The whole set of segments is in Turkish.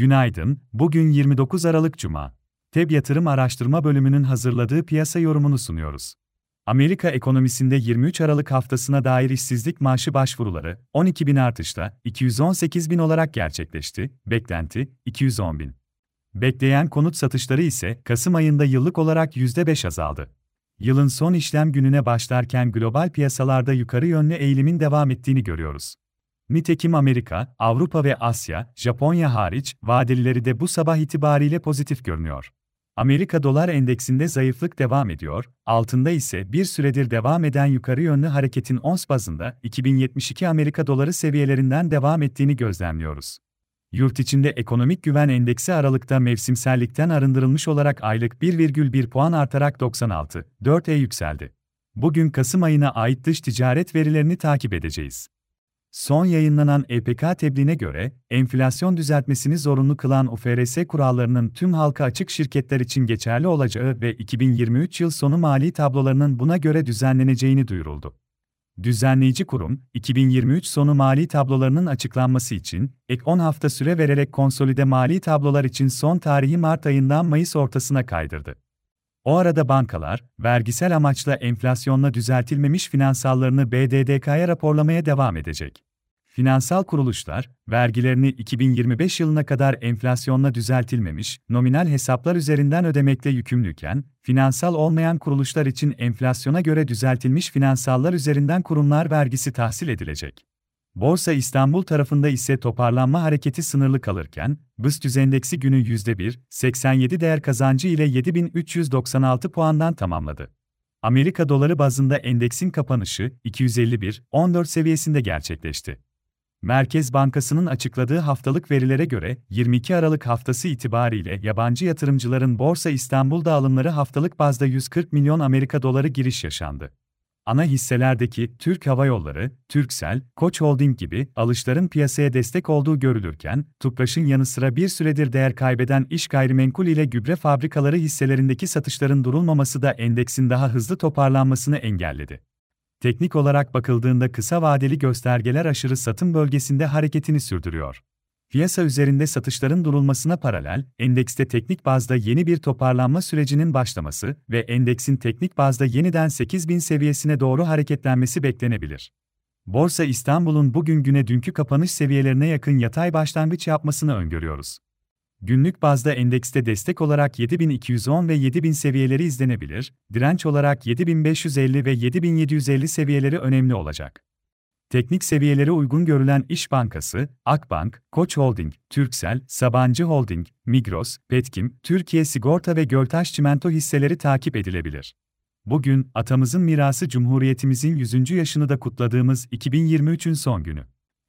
Günaydın, bugün 29 Aralık Cuma. TEB Yatırım Araştırma Bölümünün hazırladığı piyasa yorumunu sunuyoruz. Amerika ekonomisinde 23 Aralık haftasına dair işsizlik maaşı başvuruları 12 bin artışla 218 bin olarak gerçekleşti, beklenti 210 bin. Bekleyen konut satışları ise Kasım ayında yıllık olarak %5 azaldı. Yılın son işlem gününe başlarken global piyasalarda yukarı yönlü eğilimin devam ettiğini görüyoruz. Nitekim Amerika, Avrupa ve Asya, Japonya hariç, vadelileri de bu sabah itibariyle pozitif görünüyor. Amerika dolar endeksinde zayıflık devam ediyor, altında ise bir süredir devam eden yukarı yönlü hareketin ons bazında 2072 Amerika doları seviyelerinden devam ettiğini gözlemliyoruz. Yurt içinde ekonomik güven endeksi Aralık'ta mevsimsellikten arındırılmış olarak aylık 1,1 puan artarak 96.4'e yükseldi. Bugün Kasım ayına ait dış ticaret verilerini takip edeceğiz. Son yayınlanan EPK tebliğine göre, enflasyon düzeltmesini zorunlu kılan UFRS kurallarının tüm halka açık şirketler için geçerli olacağı ve 2023 yıl sonu mali tablolarının buna göre düzenleneceğini duyuruldu. Düzenleyici kurum, 2023 sonu mali tablolarının açıklanması için ek 10 hafta süre vererek konsolide mali tablolar için son tarihi Mart ayından Mayıs ortasına kaydırdı. O arada bankalar, vergisel amaçla enflasyonla düzeltilmemiş finansallarını BDDK'ya raporlamaya devam edecek. Finansal kuruluşlar, vergilerini 2025 yılına kadar enflasyonla düzeltilmemiş, nominal hesaplar üzerinden ödemekle yükümlüyken, finansal olmayan kuruluşlar için enflasyona göre düzeltilmiş finansallar üzerinden kurumlar vergisi tahsil edilecek. Borsa İstanbul tarafında ise toparlanma hareketi sınırlı kalırken, BIST endeksi günü %1.87 değer kazancı ile 7396 puandan tamamladı. Amerika doları bazında endeksin kapanışı 251.14 seviyesinde gerçekleşti. Merkez Bankası'nın açıkladığı haftalık verilere göre 22 Aralık haftası itibariyle yabancı yatırımcıların Borsa İstanbul'da alımları haftalık bazda 140 milyon Amerika doları giriş yaşandı ana hisselerdeki Türk Hava Yolları, Türksel, Koç Holding gibi alışların piyasaya destek olduğu görülürken, TUPRAŞ'ın yanı sıra bir süredir değer kaybeden iş gayrimenkul ile gübre fabrikaları hisselerindeki satışların durulmaması da endeksin daha hızlı toparlanmasını engelledi. Teknik olarak bakıldığında kısa vadeli göstergeler aşırı satım bölgesinde hareketini sürdürüyor. Piyasa üzerinde satışların durulmasına paralel, endekste teknik bazda yeni bir toparlanma sürecinin başlaması ve endeksin teknik bazda yeniden 8000 seviyesine doğru hareketlenmesi beklenebilir. Borsa İstanbul'un bugün güne dünkü kapanış seviyelerine yakın yatay başlangıç yapmasını öngörüyoruz. Günlük bazda endekste destek olarak 7210 ve 7000 seviyeleri izlenebilir, direnç olarak 7550 ve 7750 seviyeleri önemli olacak. Teknik seviyelere uygun görülen İş Bankası, Akbank, Koç Holding, Türksel, Sabancı Holding, Migros, Petkim, Türkiye Sigorta ve Göltaş Çimento hisseleri takip edilebilir. Bugün, atamızın mirası Cumhuriyetimizin 100. yaşını da kutladığımız 2023'ün son günü.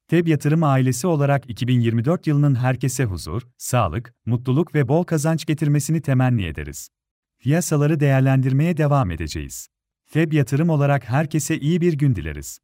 TEB Yatırım ailesi olarak 2024 yılının herkese huzur, sağlık, mutluluk ve bol kazanç getirmesini temenni ederiz. Piyasaları değerlendirmeye devam edeceğiz. TEB Yatırım olarak herkese iyi bir gün dileriz.